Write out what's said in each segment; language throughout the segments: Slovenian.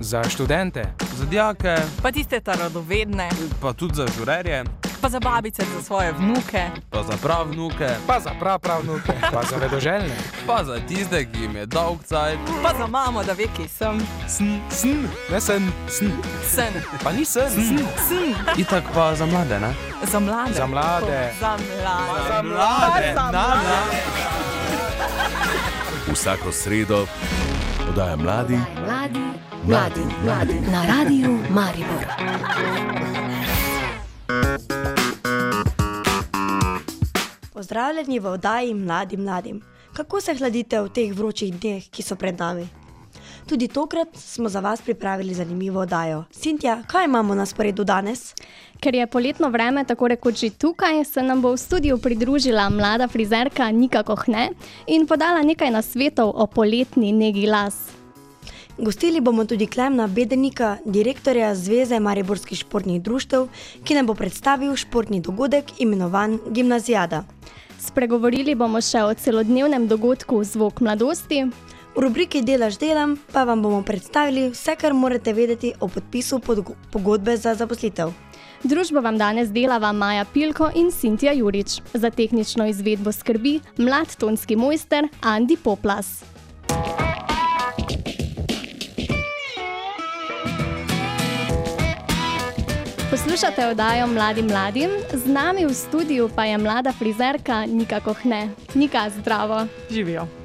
Za študente, za dijake, pa tiste radovedne, pa tudi za žurerje, pa za babice, za svoje vnuke, pa za prav vnuke, pa za prav prav vnuke, pa za vedoželjne, pa za tiste, ki jim je dolg cajt, pa za mamo, da ve, ki sem. Sn, sn, ne sen, sn. Sen. Pa ni sen, sn. Sn. Itak pa za mlade, ne? Za mlade. Za mlade. Za mlade. Za mlade. Za mlade. Vsako sredo podaja mladi, mladi, mladi, mladi na radiju Maribor. Pozdravljeni v oddaji Mladim mladim. Kako se hladite v teh vročih dneh, ki so pred nami? Tudi tokrat smo za vas pripravili zanimivo oddajo. Sintja, kaj imamo na sporedu danes? Ker je poletno vreme tako rekoč že tukaj, se nam bo v studiu pridružila mlada frizerka Nika Kohne in podala nekaj nasvetov o poletni negi las. Gostili bomo tudi Klemna Bedenika, direktorja Zveze Mariborskih športnih društev, ki nam bo predstavil športni dogodek imenovan Gimnazijada. Spregovorili bomo še o celodnevnem dogodku Zvok mladosti. V rubriki Delaš delam pa vam bomo predstavili vse, kar morate vedeti o podpisu pogodbe za zaposlitev. Družbo vam danes delava Maja Pilko in Sintja Jurič. Za tehnično izvedbo skrbi mlad tonski mojster Andi Poplas. Poslušate oddajo Mladim mladim, z nami v studiu pa je mlada frizerka Nika Kohne. Nika, zdravo. Živijo.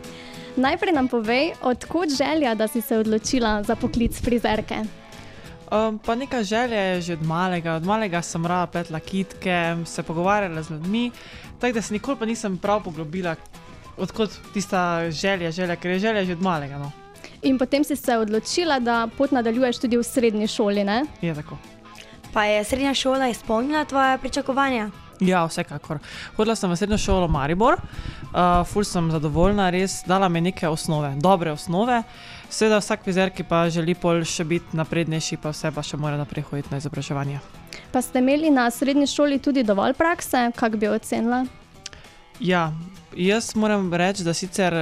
Najprej nam povej, odkot želja, da si se odločila za poklic frizerke. Um, pa neka želja je že od malega. Od malega sem rada pletla kitke, se pogovarjala z ljudmi, tako da se nikoli pa nisem prav poglobila, odkot tista želja, želja, ker je želja že od malega. No. In potem si se odločila, da pot nadaljuješ tudi v srednji šoli, ne? Je tako. Pa je srednja šola izpolnila tvoje pričakovanja? Ja, vsekakor. Hodila sem v srednjo šolo Maribor, uh, ful sem zadovoljna, res dala mi neke osnove, dobre osnove. Seveda, vsak vizer, ki pa želi pol še biti naprednejši, pa vse pa še mora naprej hoditi na izobraževanje. Pa ste imeli na srednji šoli tudi dovolj prakse, kako bi ocenila? Ja, jaz moram reči, da sicer,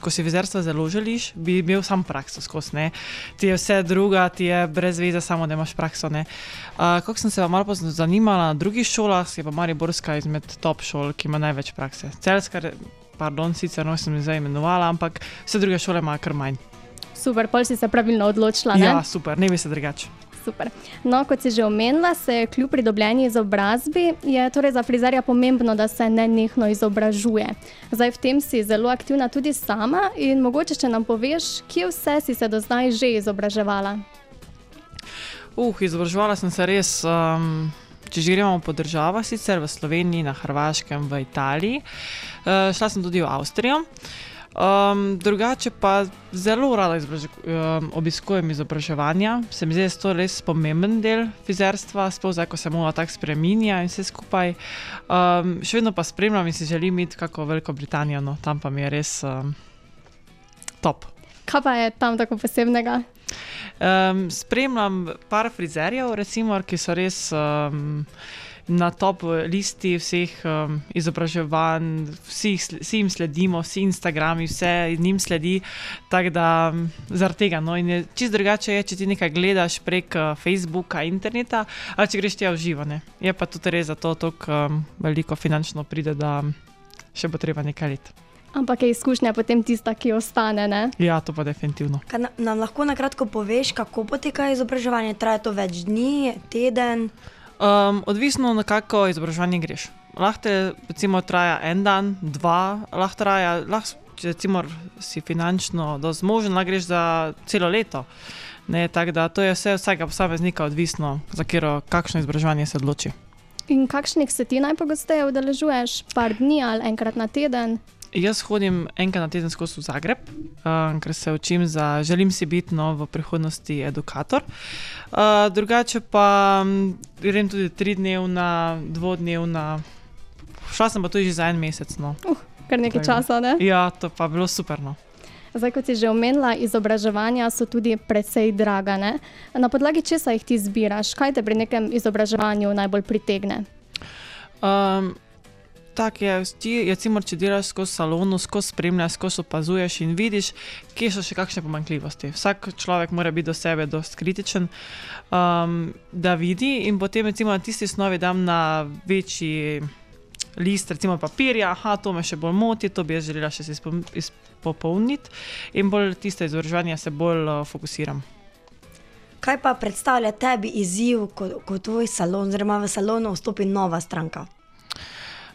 ko si vizerstva zelo želiš, bi imel sam prakso skozi. Ti je vse druga, ti je brez veze, samo da imaš prakso. Uh, Kako sem se malo zanimala na drugih šolah, je pa Mariborska izmed top šol, ki ima največ prakse. Celska, pardon, sicer nisem zdaj imenovala, ampak vse druge šole imajo kar manj. Super, pol si se pravilno odločila. Ne? Ja, super, ne bi se drugače. Super. No, kot si že omenila, se kljub pridobljeni izobrazbi je torej za frizerja pomembno, da se ne nekno izobražuje. Zdaj v tem si zelo aktivna tudi sama in mogoče, če nam poveš, kje vse si se do zdaj že izobraževala. Uh, izobraževala sem se res. Um... Če že gremo po državah, sicer v Sloveniji, na Hrvaškem, v Italiji, uh, šla sem tudi v Avstrijo. Um, drugače pa zelo rada um, obiskujem izobraževanja. Se mi zdi, da je to res pomemben del fizerstva, sploh zdaj, ko se mu tako spremenja in vse skupaj. Um, še vedno pa spremljam in si želim iti kako Veliko Britanijo, no tam pa mi je res um, top. Kaj pa je tam tako posebnega? Um, spremljam par frizerjev, recimo, ki so res um, na top listi vseh um, izobraževanj, vsi, vsi jim sledimo, vsi Instagrami, vse jim sledi. Tako da zaradi tega. No, in je čist drugače, je, če ti nekaj gledaš prek uh, Facebooka, interneta, ali če greš ti v živo. Ne. Je pa tudi res za to, da um, veliko finančno pride, da še bo treba nekaj let. Ampak je izkušnja potem tista, ki ostane. Ne? Ja, to pa definitivno. Kaj nam lahko na kratko poveš, kako poteka izobraževanje? Traja to več dni, teden? Um, odvisno, na kako izobraževanje greš. Lahko recimo, traja en dan, dva, lahko traja, lahko, če recimo, si finančno zmožen, lahko greš za celo leto. Ne, da, to je vse vsakega posameznika odvisno, za katero, kakšno izobraževanje se odloči. In kakšnih se ti najpogosteje udeležuješ, par dni ali enkrat na teden? Jaz hodim enkrat na teden skozi Zagreb, uh, ker se učim, za, želim si biti no, v prihodnosti edukator. Uh, drugače pa um, grem tudi tri dnevna, dvodnevna, šla sem pa tudi za en mesec. No. Uh, kar nekaj Tako. časa, ne? Ja, to pa bilo super. No. Zdaj, kot si že omenila, izobraževanja so tudi precej draga. Ne? Na podlagi česa jih ti zbiraš? Kaj te pri nekem izobraževanju najbolj pritegne? Um, tak je, ti, recimo, če delaš skozi salonu, skozi spremljaš, skozi opazuješ in vidiš, kje so še kakšne pomanjkljivosti. Vsak človek mora biti do sebe dosti kritičen, um, da vidi in potem recimo na tisti osnovi dam na večji list, recimo papirja, aha, to me še bolj moti, to bi jaz želela še izpopolniti in bolj tiste izobraževanja se bolj uh, fokusiram. Kaj pa predstavlja tebi izziv, ko, ko tvoj salon, oziroma v salonu vstopi nova stranka?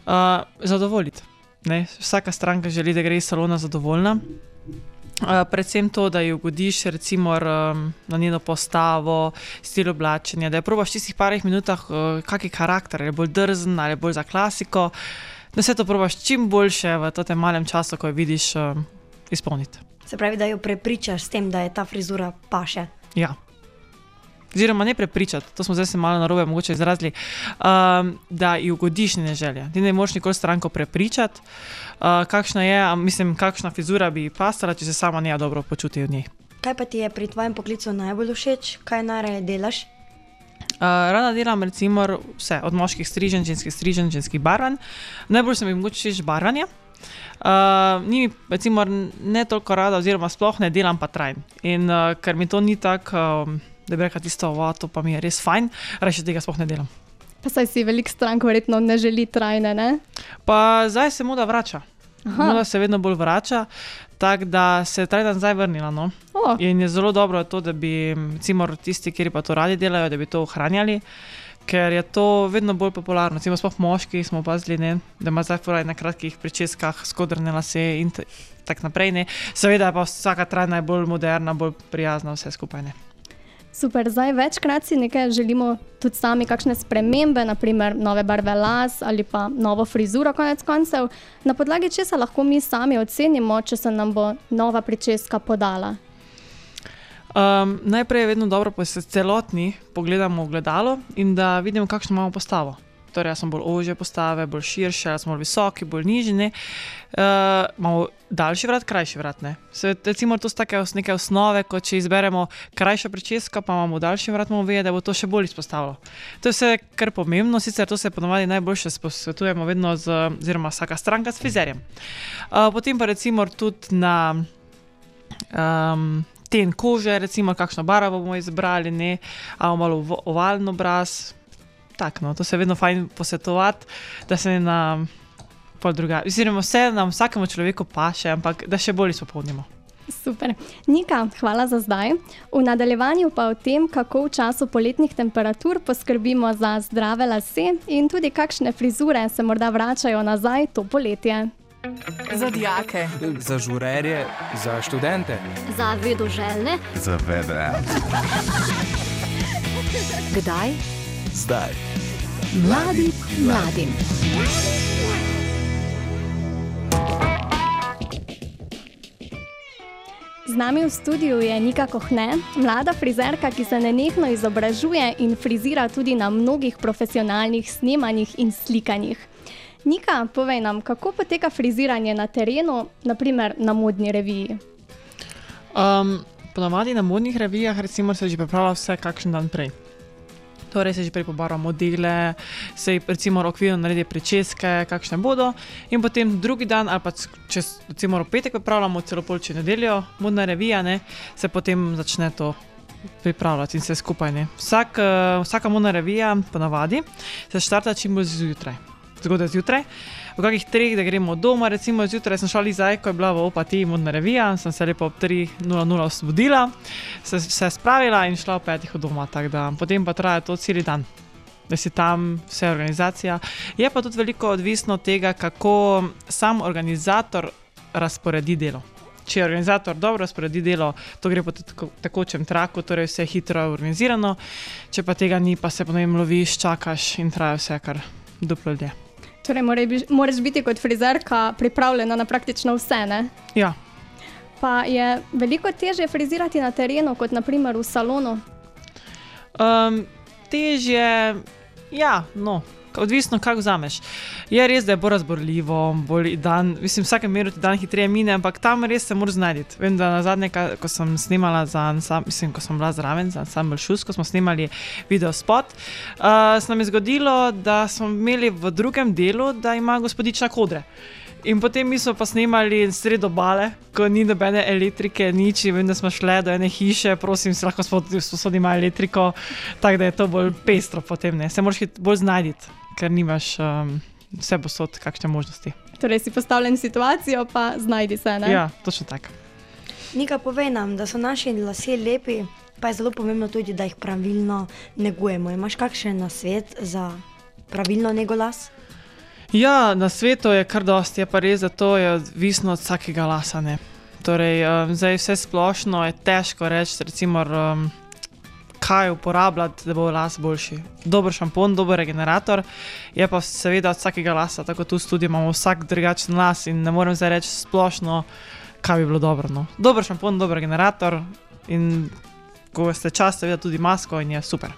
Uh, zadovoljiti. Ne? Vsaka stranka želi, da gre iz salona zadovoljna. Uh, predvsem to, da ji ugodiš recimo, um, na njeno postavo, stil oblačenja, da je probaš v tistih parih minutah, uh, kakšen karakter, ali je bolj drzen ali je bolj za klasiko, da vse to probaš čim boljše v tem malem času, ko jo vidiš um, izpolniti. Se pravi, da jo prepričaš s tem, da je ta frizura paše. Ja. Oziroma, ne prepričati, to smo zdaj se malo narobe mogoče izrazili, um, da ji ugodiš njene želje. Ti ne moreš nikoli stranko prepričati, uh, kakšna je, mislim, kakšna frizura bi ji pasala, če se sama ne dobro počuti v njej. Kaj pa ti je pri tvojem poklicu najbolj všeč, kaj najraje delaš? Uh, rada delam recimo vse, od moških strižen, ženskih strižen, ženskih barvanj. Najbolj se mi mogoče všeč barvanje. Uh, ni mi recimo ne toliko rada, oziroma sploh ne delam pa trajn. In uh, ker mi to ni tako, um, da bi rekla tisto, "Wow, to pa mi je res fajn, reče tega sploh ne delam. Pa saj si velik strank verjetno ne želi trajne, ne? Pa zdaj se moda vrača. Aha. Moda se vedno bolj vrača, tako da se je trajna zdaj vrnila. No? O, In je zelo dobro to, da bi recimo, tisti, ki pa to radi delajo, da bi to ohranjali, ker je to vedno bolj popularno. Recimo, sploh moški smo opazili, ne, da ima zdaj furaj na kratkih pričeskah, skodrne lase in tako naprej. Ne. Seveda pa vsaka trajna je bolj moderna, bolj prijazna, vse skupaj. Ne. Super, zdaj večkrat si nekaj želimo tudi sami, kakšne spremembe, naprimer nove barve las ali pa novo frizuro, konec koncev. Na podlagi česa lahko mi sami ocenimo, če se nam bo nova pričeska podala. Um, najprej je vedno dobro, da se celotni pogledamo v gledalo in da vidimo, kakšno imamo postavo. Torej, smo bolj ožje postave, bolj širše, smo bolj visoki, bolj nižji. Uh, imamo daljši vrat, krajši vrat. Ne? Se, recimo, to so take neke osnove, kot če izberemo krajšo pričesko, pa imamo daljši vrat, bomo vedeli, da bo to še bolj izpostavilo. To je vse kar pomembno, sicer to se ponovadi najboljše posvetujemo vedno z, oziroma vsaka stranka s frizerjem. Uh, potem pa recimo tudi na um, ten kože, recimo, kakšno barvo bomo izbrali, ne, ali malo ov- ovalen obraz. Tak, no, to se je vedno fajn posvetovati, da se ne na pol druga. Oziroma, vse nam vsakemu človeku paše, ampak da še bolj izpopolnimo. Super. Nika, hvala za zdaj. V nadaljevanju pa o tem, kako v času poletnih temperatur poskrbimo za zdrave lase in tudi kakšne frizure se morda vračajo nazaj to poletje. Za dijake, Za žurerje, Za študente. Za vedoželjne, Za vedre. kdaj? Zdaj. Mladi mladim. Z nami v studiu je Nika Kohne, mlada frizerka, ki se nenehno izobražuje in frizira tudi na mnogih profesionalnih snemanjih in slikanjih. Nika, povej nam, kako poteka friziranje na terenu, naprimer na modni reviji. Um, Ponavadi na modnih revijah recimo, se že pripravlja vse kakšen dan prej. Torej se že prej pobarva modele, se recimo v okviru naredi pričeske, kakšne bodo, in potem drugi dan, ali pa če recimo v petek pripravljamo celo polče nedeljo, modna revija, ne, se potem začne to pripravljati in vse skupaj. Vsak, uh, vsaka modna revija, ponavadi, se štarta čim bolj zjutraj, zgodaj zjutraj. V kakih treh, da gremo doma, recimo zjutraj sem šla zdaj, ko je bila v opati modna revija, sem se lepo ob 3.00 osvobodila, se, se spravila in šla ob petih od doma. tako Da, potem pa traja to cel dan, da si tam vse organizacija. Je pa tudi veliko odvisno od tega, kako sam organizator razporedi delo. Če je organizator dobro razporedi delo, to gre po takočem traku, torej vse hitro organizirano, če pa tega ni, pa se potem loviš, čakaš in traja vse kar duplo dlje. Torej, moraš biti kot frizerka pripravljena na praktično vse. Ne? Ja, Pa je veliko težje frizirati na terenu, kot naprimer v salonu. Um, težje, ja, no, odvisno, kako vzameš. Je res, da je bolj razborljivo, bolj dan, mislim, vsake meru ti dan hitreje mine, ampak tam res se moraš znajti. Vem, da na zadnje, ko sem snimala za ansam, mislim, ko sem bila zraven za ansambl Šus, ko smo snimali video spot, uh, se nam je zgodilo, da smo imeli v drugem delu, da ima gospodična kodre. In potem mi smo pa snemali sredo bale, ko ni nobene elektrike, nič, vem, da smo šli do ene hiše, prosim, si lahko sposodimo elektriko, tako da je to bolj pestro potem, ne. Se moraš bolj znajti, ker nimaš um, vse posod kakšne možnosti. Torej si postavljen situacijo, pa znajdi se. Ne? Ja, točno tako. Nika, povej nam, da so naši lasje lepi, pa je zelo pomembno tudi, da jih pravilno negujemo. Imaš kakšen nasvet za pravilno nego las? Ja, na svetu je kar dosti, je pa res, da to je odvisno od vsakega lasa. Ne. Torej, um, zdaj vse splošno je težko reči, recimo, um, kaj uporabljati, da bo las boljši. Dober šampon, dober regenerator, je pa seveda od vsakega lasa, tako tu tudi imamo vsak drugačen las in ne morem zdaj reči splošno, kaj bi bilo dobro. No. Dober šampon, dober regenerator in ko ste čas, seveda tudi masko in je super.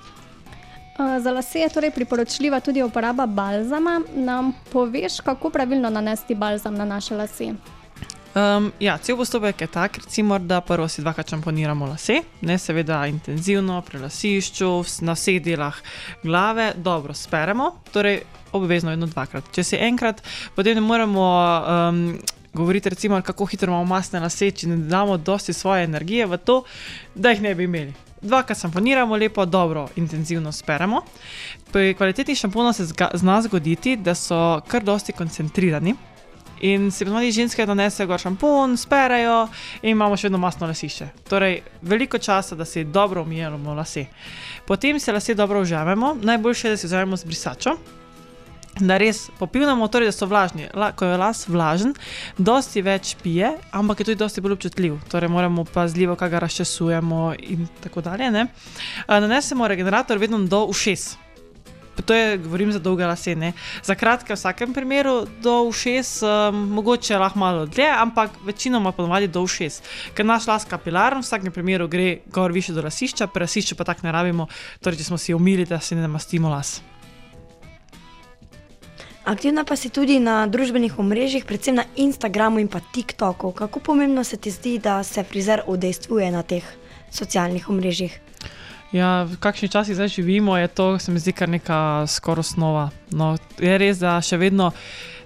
Za lase je torej priporočljiva tudi uporaba balzama. Nam poveš, kako pravilno nanesti balzam na naše lase? Um, ja, cel postopek je tak, recimo, da prvo si dvakrat šamponiramo lase, ne seveda intenzivno, pri lasišču, na vseh delah glave, dobro speremo, torej obvezno vedno dvakrat. Če si enkrat, potem ne moremo um, govoriti, recimo, kako hitro imamo masne lase, če ne damo dosti svoje energije v to, da jih ne bi imeli. Dvakrat šamponiramo, lepo, dobro, intenzivno speremo. Pri kvalitetnih šamponov se zga, zna zgoditi, da so kar dosti koncentrirani. In si ponovadi ženske nanesejo gor šampon, sperejo in imamo še vedno masno lasišče. Torej, veliko časa, da si dobro umijemo lase. Potem se lase dobro užamemo, najboljše je, da si vzamemo z brisačo. Da res popivamo, torej, da so vlažni. La, ko je las vlažen, dosti več pije, ampak je tudi dosti bolj občutljiv. Torej, moramo pazljivo, kaj ga razčesujemo in tako dalje. ne. Nanesemo regenerator vedno do ušes. To je, govorim za dolge lase. Ne. Za kratke, v vsakem primeru do ušes, um, mogoče lahko malo dlje, ampak večinoma ponovadi do ušes. Ker naš las kapilaren, v vsakem primeru gre gor više do lasišča, pri lasišču pa tako ne rabimo, torej če smo si umili, da si ne namastimo las. Aktivna pa si tudi na družbenih omrežjih, predvsem na Instagramu in pa TikToku. Kako pomembno se ti zdi, da se frizer udejstvuje na teh socialnih omrežjih? Ja, v kakšni časi zdaj živimo, je to, se mi zdi, kar neka skoraj osnova. No, je res, da še vedno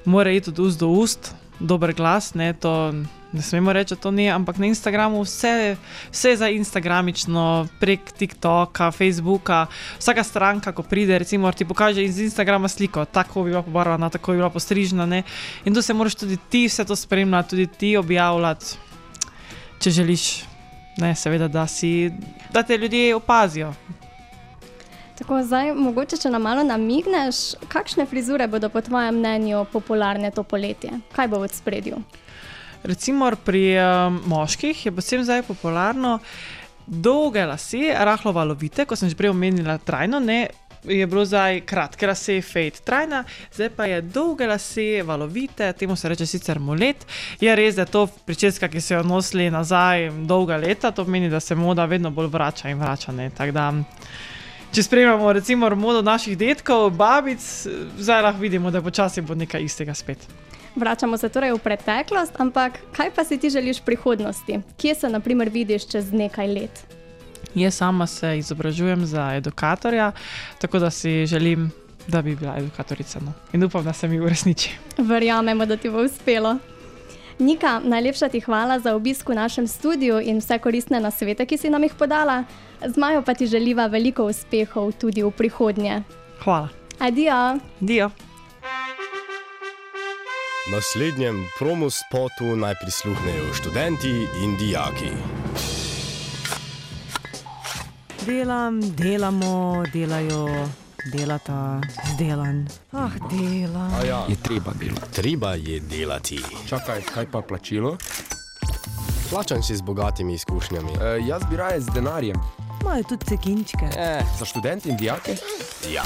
mora iti od ust do ust, dober glas, ne, to ne smemo reči, da to ni, ampak na Instagramu vse, vse je za Instagramično, prek TikToka, Facebooka. Vsaka stranka, ko pride, recimo, ti pokaže iz Instagrama sliko, tako bi bila pobarvana, tako bi bila postrižena. Ne, in tu se moraš tudi ti vse to spremljati, tudi ti objavljati, če želiš. Ne, seveda, da, si, da te ljudje opazijo. Tako zdaj, mogoče če nam malo namigneš, kakšne frizure bodo po tvojem mnenju popularne to poletje? Kaj bo v spredju? Recimo pri um, moških je predvsem zdaj popularno dolge lase, rahlo valovite, kot sem že prej omenila, trajno ne. Je bilo zdaj kratke lase, fade trajna, zdaj pa je dolge lase, valovite, temu se reče sicer molet. Je res, da je to pričeska, ki so jo nosili nazaj dolga leta, to pomeni, da se moda vedno bolj vrača in vrača. ne. Če spremljamo recimo modo naših detkov, babic, zdaj lahko vidimo, da počasi bo nekaj istega spet. Vračamo se torej v preteklost, ampak kaj pa si ti želiš v prihodnosti? Kje se, na primer, vidiš čez nekaj let? Jaz sama se izobražujem za edukatorja, tako da si želim, da bi bila edukatorica. No. In upam, da se mi uresniči. Verjamemo, da ti bo uspelo. Nika, najlepša ti hvala za obisk v našem studiu in vse koristne nasvete, ki si nam jih podala. Z Majo pa ti želiva veliko uspehov tudi v prihodnje. Hvala. Adijo! Dio. Naslednjem promo spotu naj prisluhnejo študenti in dijaki. Delam, delamo, delajo, delata, zdelan. Ah, delam. ja. Je treba bilo. Treba je delati. Čakaj, kaj pa plačilo? Plačan si z bogatimi izkušnjami. E, jaz bi raje z denarjem. Imajo tudi cekinčke. E, za študente in dijake? Ja.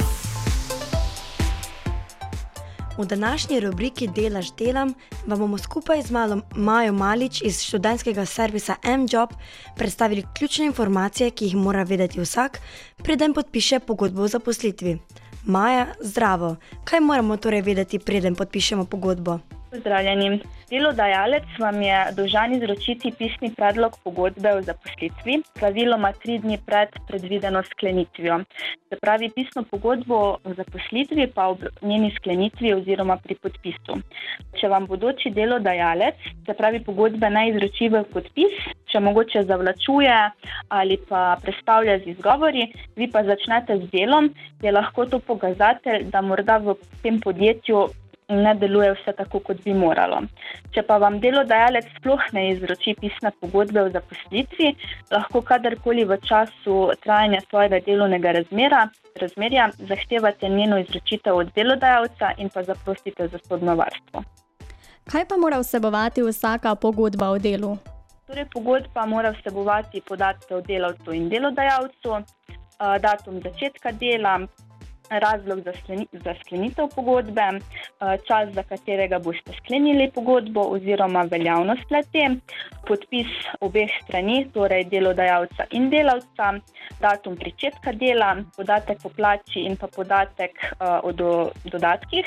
V današnji rubriki Delaš delam vam bomo skupaj z malo Majo Malič iz študentskega servisa MJOB predstavili ključne informacije, ki jih mora vedeti vsak, preden podpiše pogodbo o zaposlitvi. Maja, zdravo. Kaj moramo torej vedeti, preden podpišemo pogodbo? Pozdravljeni. Delodajalec vam je dolžan izročiti pisni predlog pogodbe o zaposlitvi, praviloma tri dni pred predvideno sklenitvijo. Se pravi, pisno pogodbo o zaposlitvi pa ob njeni sklenitvi oziroma pri podpisu. Če vam bodoči delodajalec, se pravi, pogodbe ne izroči v podpis, če mogoče zavlačuje ali pa predstavlja z izgovori, vi pa začnete z delom, je lahko to pokazatelj, da morda v tem podjetju ne deluje vse tako, kot bi moralo. Če pa vam delodajalec sploh ne izroči pisne pogodbe o zaposlitvi, lahko kadarkoli v času trajanja svojega delovnega razmera, razmerja zahtevate njeno izročitev od delodajalca in pa zaprosite za sodno varstvo. Kaj pa mora vsebovati vsaka pogodba o delu? Torej, pogodba mora vsebovati podatke o delavcu in delodajalcu, datum začetka dela, razlog za, skleni, za sklenitev pogodbe, eh, čas, za katerega boste sklenili pogodbo, oziroma veljavnost lete, podpis obeh strani, torej delodajalca in delavca, datum začetka dela, podatek o plači in pa podatek uh, o do, dodatkih,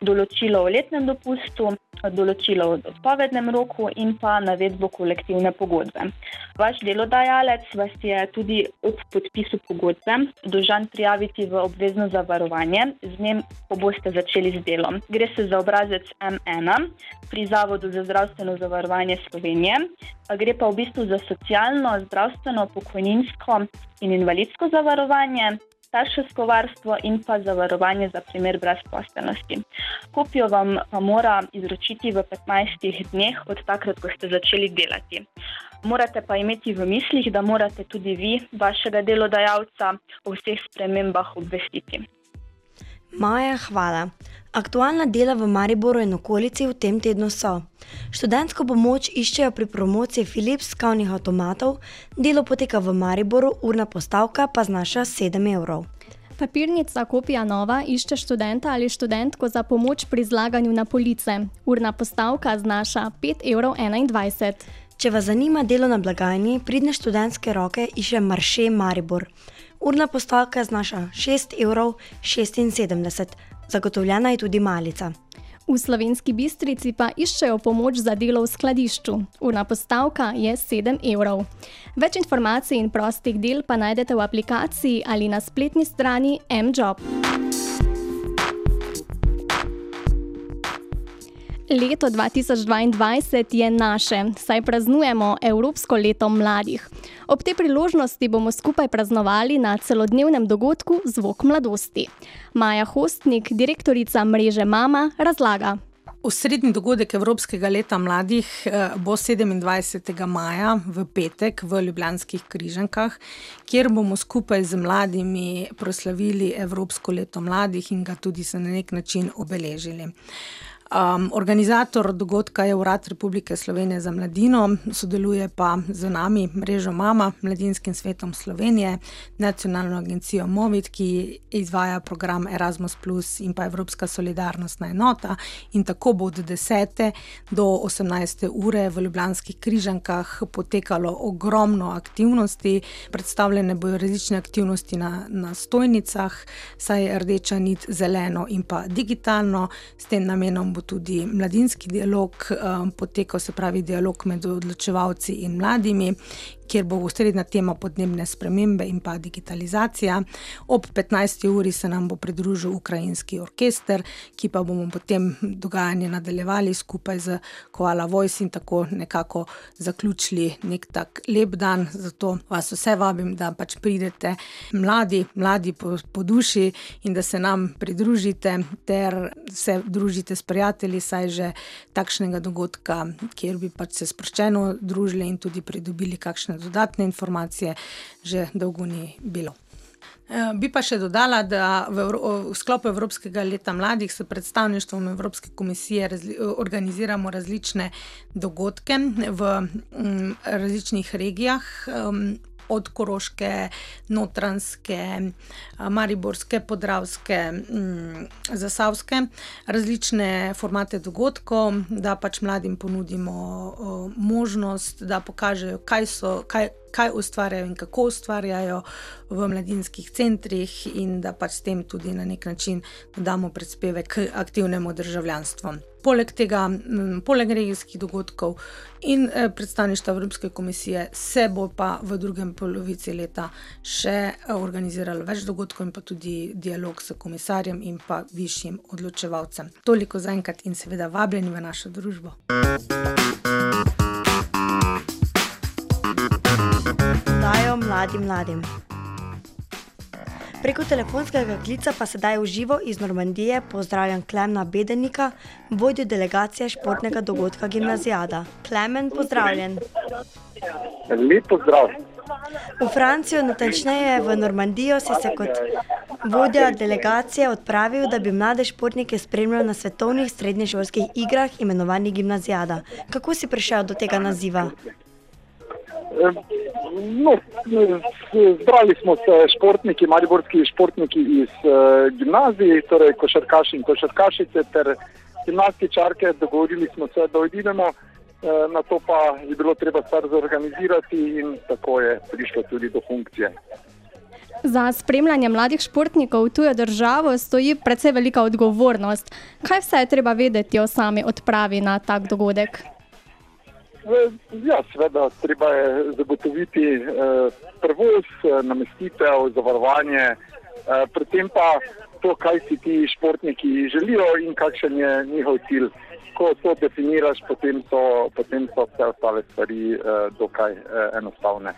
določilo o letnem dopustu, določilo o odpovednem roku in pa navedbo kolektivne pogodbe. Vaš delodajalec vas je tudi ob podpisu pogodbe dolžan prijaviti v obvezno zavarovanje z dnem, ko boste začeli z delom. Gre se za obrazec M1 pri Zavodu za zdravstveno zavarovanje Slovenije, gre pa v bistvu za socialno, zdravstveno, pokojninsko in invalidsko zavarovanje starševsko varstvo in pa zavarovanje za primer brezposelnosti. Kopijo vam pa mora izročiti v 15 dneh od takrat, ko ste začeli delati. Morate pa imeti v mislih, da morate tudi vi, vašega delodajalca, o vseh spremembah obvestiti. Maja, hvala. Aktualna dela v Mariboru in okolici v tem tednu so: študentsko pomoč iščejo pri promociji Philips kavnih avtomatov, delo poteka v Mariboru, urna postavka pa znaša 7 evrov. Papirnica Kopija Nova išče študenta ali študentko za pomoč pri zlaganju na police. Urna postavka znaša 5,21 evrov. Če vas zanima delo na blagajni, pridne študentske roke išče Marše Maribor. Urna postavka znaša 6,76 evrov zagotovljena je tudi malica. V slovenski bistrici pa iščejo pomoč za delo v skladišču. Urna postavka je 7 evrov. Več informacij in prostih del pa najdete v aplikaciji ali na spletni strani mJob. Leto 2022 je naše, saj praznujemo Evropsko leto mladih. Ob tej priložnosti bomo skupaj praznovali na celodnevnem dogodku Zvok mladosti. Maja Hostnik, direktorica mreže Mama, razlaga. Osrednji dogodek Evropskega leta mladih eh, bo 27. maja v petek v Ljubljanskih križankah, kjer bomo skupaj z mladimi proslavili Evropsko leto mladih in ga tudi se na nek način obeležili. Um, organizator dogodka je Urad Republike Slovenije za mladino, sodeluje pa z nami mrežo Mama, Mladinskim svetom Slovenije, nacionalno agencijo Movit, ki izvaja program Erasmus, in pa Evropska solidarnostna enota. In tako bo od 10. do 18. ure v Ljubljanskih križankah potekalo ogromno aktivnosti, predstavljene bodo različne aktivnosti na, na stojnicah, saj je rdeča nit zeleno in pa digitalno, s tem namenom bo tudi mladinski dialog um, potekal, se pravi, dialog med odločevalci in mladimi, kjer bo osrednja tema podnebne spremembe in pa digitalizacija. Ob 15. uri se nam bo pridružil ukrajinski orkester, ki pa bomo potem dogajanje nadaljevali skupaj z Koala Voice in tako nekako zaključili nek tak lep dan. Zato vas vse vabim, da pač pridete mladi, mladi po, po duši in da se nam pridružite ter se družite s prijatelji, saj že takšnega dogodka, kjer bi pač se sproščeno družili in tudi pridobili kakšne dodatne informacije, že dolgo ni bilo. Eh, bi pa še dodala, da v, v sklopu Evropskega leta mladih s predstavništvom Evropske komisije razli, organiziramo različne dogodke v m, mm, različnih regijah. Um, Od Koroške, Notranske, Mariborske, Podravske, mm, Zasavske, različne formate dogodkov, da pač mladim ponudimo možnost, da pokažejo, kaj so, kaj, kaj ustvarjajo in kako ustvarjajo v mladinskih centrih, in da pač s tem tudi na nek način dodamo prispevek k aktivnemu državljanstvu. Poleg tega, poleg regijskih dogodkov in eh, predstavništva Evropske komisije, se bo pa v drugem polovici leta še eh, organiziralo več dogodkov in pa tudi dialog s komisarjem in pa višjim odločevalcem. Toliko za enkrat in seveda vabljeni v našo družbo. Mladim mladim. Preko telefonskega klica pa sedaj v živo iz Normandije pozdravljam Klemna Bedenika, vodjo delegacije športnega dogodka Gimnazijada. Klemen, pozdravljen. Lep pozdrav. V Francijo, natančneje v Normandijo, si se kot vodja delegacije odpravil, da bi mlade športnike spremljal na svetovnih srednješolskih igrah, imenovanih Gimnazijada. Kako si prišel do tega naziva? No, zbrali smo se športniki, mariborski športniki iz uh, gimnazij, torej košarkaši in košarkašice ter gimnastičarke. Dogovorili smo se, da odidemo, na to pa je bilo treba stvar zorganizirati in tako je prišlo tudi do funkcije. Za spremljanje mladih športnikov v tujo državo stoji precej velika odgovornost. Kaj vse je treba vedeti o sami odpravi na tak dogodek? Ja, seveda, treba je zagotoviti eh, prevoz, eh, namestitev, zavarovanje, eh, predtem pa to, kaj si ti športniki želijo in kakšen je njihov cilj. Ko to definiraš, potem so, potem so vse ostale stvari eh, dokaj eh, enostavne.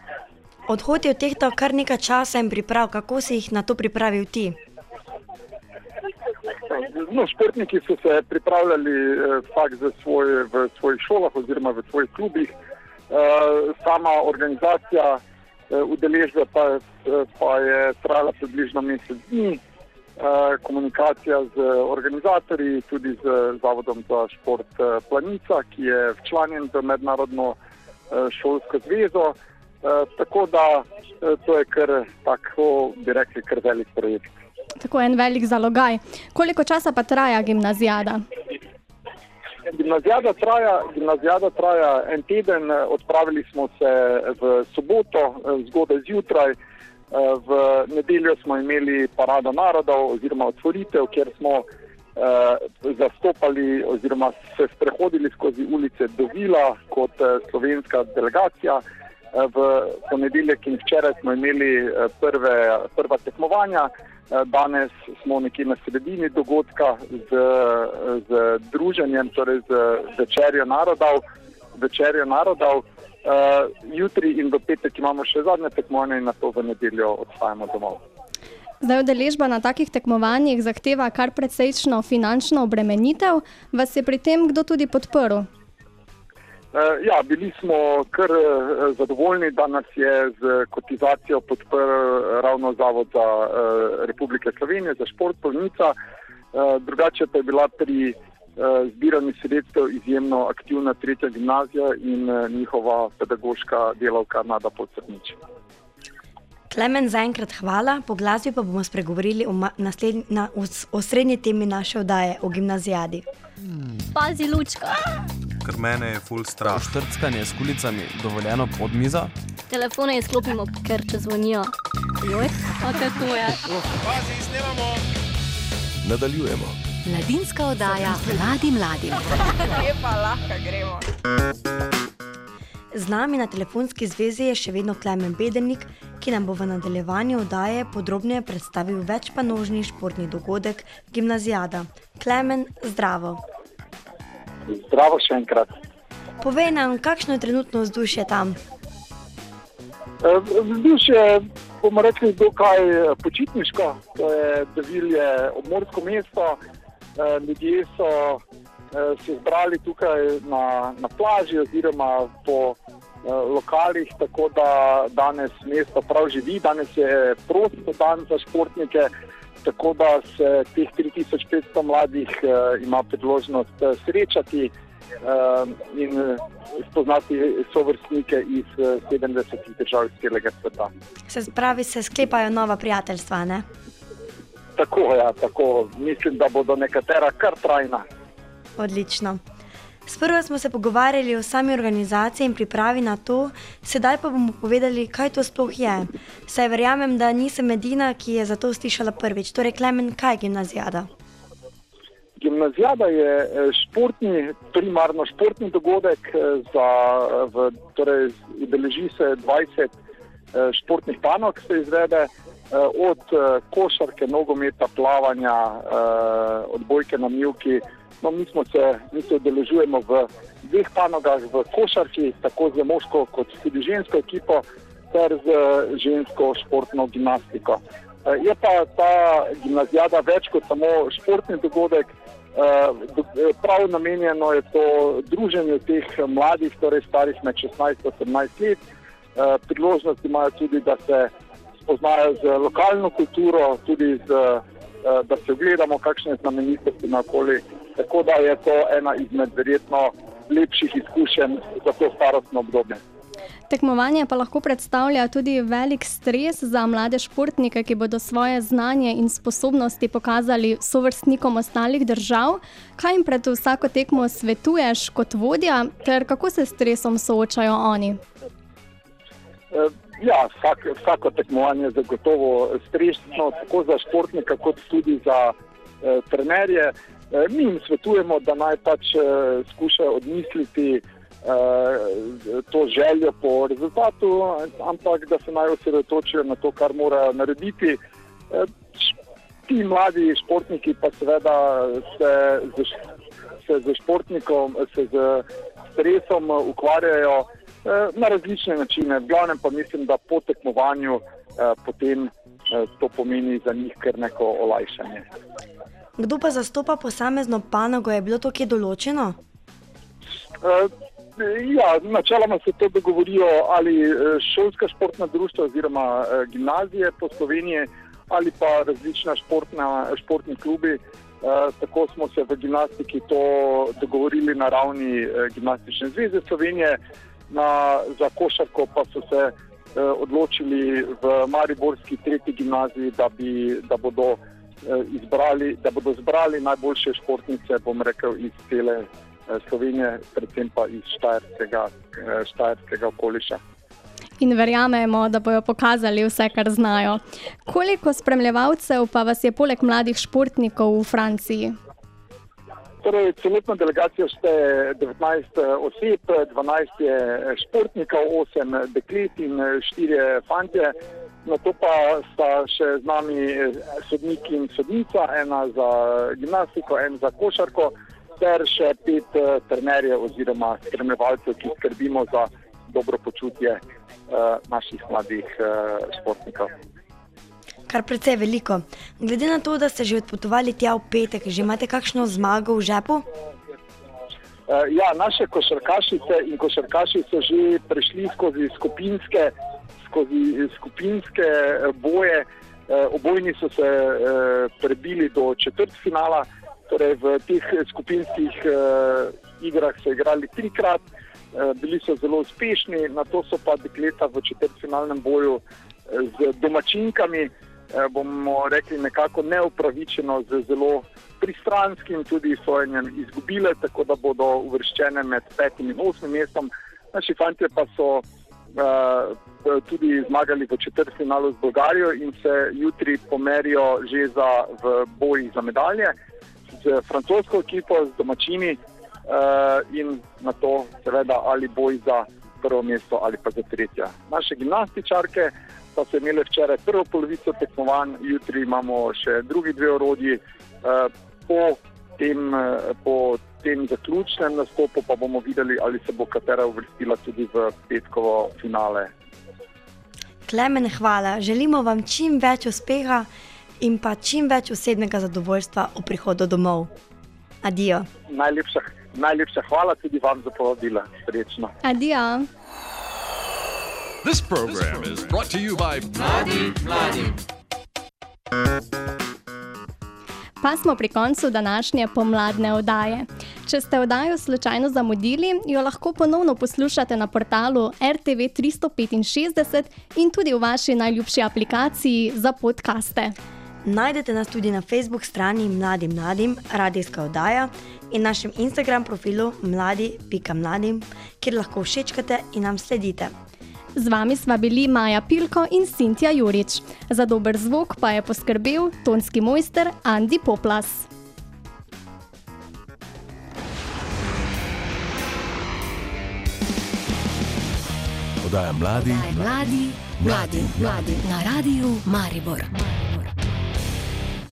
Odhod je odtehtal kar nekaj časa in priprav, kako si jih na to pripravil ti? No, športniki so se pripravljali eh, vsak za svoj, v svojih šolah oziroma v svojih klubih. Eh, sama organizacija eh, udeležbe pa, pa je trajala približno mesec dni. Komunikacija z organizatorji, tudi z Zavodom za šport Planica, ki je včlanjen v Mednarodno šolsko zvezo. Tako da to je kar tako, bi rekli, kar velik projekt. Tako en velik zalogaj. Koliko časa pa traja gimnazijada? Gimnazijada traja, gimnazijada traja en teden, odpravili smo se v soboto, zgodaj zjutraj. V nedeljo smo imeli parado narodov oziroma otvoritev, kjer smo eh, zastopali oziroma se sprehodili skozi ulice Dovila kot eh, slovenska delegacija. V ponedeljek in včeraj smo imeli prve, prva tekmovanja. Danes smo nekje na sredini dogodka z, z druženjem, torej z večerjo narodov. Večerjo narodov. Uh, jutri in v petek imamo še zadnje tekmovanje in na to v nedeljo odhajamo domov. Zdaj, udeležba na takih tekmovanjih zahteva kar precejšno finančno obremenitev. Vas je pri tem kdo tudi podprl? Uh, ja, bili smo kar uh, zadovoljni, da nas je z kotizacijo podprl ravno Zavod za Republike Slovenije, za šport Polnica. Drugače pa je bila pri zbiranju sredstev izjemno aktivna tretja gimnazija in njihova pedagoška delavka Nada Podsrnič. Klemen, zaenkrat hvala, po glasbi pa bomo spregovorili o, naslednji, na, o, o srednji temi naše oddaje, o gimnazijadi. Pazi, lučka. Ker mene je full strah. Štrckanje s kulicami dovoljeno pod mizo? Telefone izklopimo, ker če zvonijo. Joj, kaj to je? Pazi, snemamo. Nadaljujemo. Mladinska oddaja mladi mladim. Lepa, lahko gremo. Z nami na telefonski zvezi je še vedno Klemen Bedenik, ki nam bo v nadaljevanju oddaje podrobneje predstavil večpanožni športni dogodek Gimnazijada. Klemen, zdravo. Zdravo še enkrat. Povej nam, kakšno je trenutno vzdušje tam? Vzdušje, bomo rekli, dokaj počitniško. To je Devilje obmorsko mesto. Ljudje so se zbrali tukaj na, na plaži oziroma po eh, lokalih, tako da danes mesto prav živi, danes je prost dan za športnike, tako da se teh 3500 mladih eh, ima priložnost eh, srečati eh, in spoznati sovrstnike iz eh, 70 držav iz celega sveta. Se pravi, se sklepajo nova prijateljstva, ne? Tako, ja, tako. Mislim, da bodo nekatera kar trajna. Odlično. Sprva smo se pogovarjali o sami organizaciji in pripravi na to, sedaj pa bomo povedali, kaj to sploh je. Saj verjamem, da nisem edina, ki je za to slišala prvič. Torej, Klemen, kaj je gimnazijada? Gimnazijada je eh, športni, primarno športni dogodek, eh, za, v, torej udeleži se 20 eh, športnih panog, se izvede od košarke, nogometa, plavanja, odbojke na mjuki. No, mi, se, mi se udeležujemo v dveh panogah, v košarki, tako z moško kot tudi žensko ekipo, ter z žensko športno gimnastiko. Je pa ta gimnazijada več kot samo športni dogodek, prav namenjeno je to druženju teh mladih, torej starih med 16 in 17 let. Priložnost imajo tudi, da se spoznajo z lokalno kulturo, tudi z, da se ogledamo, kakšne znamenitosti na okolju. Tako da je to ena izmed verjetno lepših izkušenj za to starostno obdobje. Tekmovanje pa lahko predstavlja tudi velik stres za mlade športnike, ki bodo svoje znanje in sposobnosti pokazali sovrstnikom ostalih držav. Kaj jim pred vsako tekmo svetuješ kot vodja, ter kako se s stresom soočajo oni? Ja, vsak, vsako tekmovanje je zagotovo stresno, tako za športnika, kot tudi za eh, trenerje. Eh, mi jim svetujemo, da naj pač eh, skušajo odmisliti eh, to željo po rezultatu, ampak da se naj osredotočijo na to, kar morajo narediti. Ti mladi športniki pa seveda se z, se z športnikom, se z stresom ukvarjajo na različne načine. V glavnem pa mislim, da po tekmovanju eh, potem eh, to pomeni za njih kar neko olajšanje. Kdo pa zastopa posamezno panogo, je bilo to kje določeno? Uh, ja, načeloma se to dogovorijo ali šolska športna društva oziroma uh, gimnazije po Sloveniji ali pa različna športna, športni klubi. Uh, tako smo se v gimnastiki to dogovorili na ravni uh, Gimnastične zveze Slovenije, na, za košarko pa so se uh, odločili v Mariborski tretji gimnaziji, da, bi, da bodo izbrali, da bodo zbrali najboljše športnice, bom rekel, iz cele Slovenije, predvsem pa iz Štajerskega, Štajerskega okoliša. In verjamemo, da bodo pokazali vse, kar znajo. Koliko spremljevalcev pa vas je poleg mladih športnikov v Franciji? Torej, celotna delegacija šteje 19 oseb, 12 je športnikov, 8 deklet in 4 fantje. Na to pa sta še z nami sodnik in sodnica, ena za gimnastiko, en za košarko, ter še pet trenerjev oziroma spremljevalcev, ki skrbimo za dobro počutje uh, naših mladih uh, športnikov. Kar precej veliko. Glede na to, da ste že odpotovali tja v petek, že imate kakšno zmago v žepu? Uh, ja, naše košarkašice in košarkaši so že prešli skozi skupinske, skozi skupinske boje. Uh, obojni so se uh, prebili do četrtfinala, torej v teh skupinskih igrah so igrali trikrat, bili so zelo uspešni, na to so pa dekleta v četrtfinalnem boju z domačinkami. bomo rekli, nekako neupravičeno, z zelo pristranskim tudi sojenjem izgubile, tako da bodo uvrščene med petim in osmim mestom. Naši fanti pa so uh, tudi zmagali v četrtfinalu z Bolgarijo in se jutri pomerijo že za, v bojih za medalje z francosko ekipo, z domačini uh, in na to seveda ali boj za prvo mesto ali pa za tretje. Naše gimnastičarke pa so imele včeraj prvo polovico tekmovanj, jutri imamo še drugi dve orodji. Uh, po, tem, uh, po tem zaključnem nastopu pa bomo videli, ali se bo katera uvrstila tudi v petkovo finale. Klemen, hvala. Želimo vam čim več uspeha in pa čim več osebnega zadovoljstva v prihodu domov. Adijo. Najlepša, najlepša hvala tudi vam za povabilo. Srečno. Adijo. This program is brought to you by Mladi, Mladi. Pa smo pri koncu današnje pomladne oddaje. Če ste oddajo slučajno zamudili, jo lahko ponovno poslušate na portalu RTV 365 in tudi v vaši najljubši aplikaciji za podkaste. Najdete nas tudi na Facebook strani Mladim Mladim, radijska oddaja in našem Instagram profilu mladi.mladim, kjer lahko všečkate in nam sledite. Z vami sva bili Maja Pilko in Cintja Jurič. Za dober zvok pa je poskrbel tonski mojster Andi Poplas. Oddaja mladi, Mladi, mladi, mladi na radiju Maribor.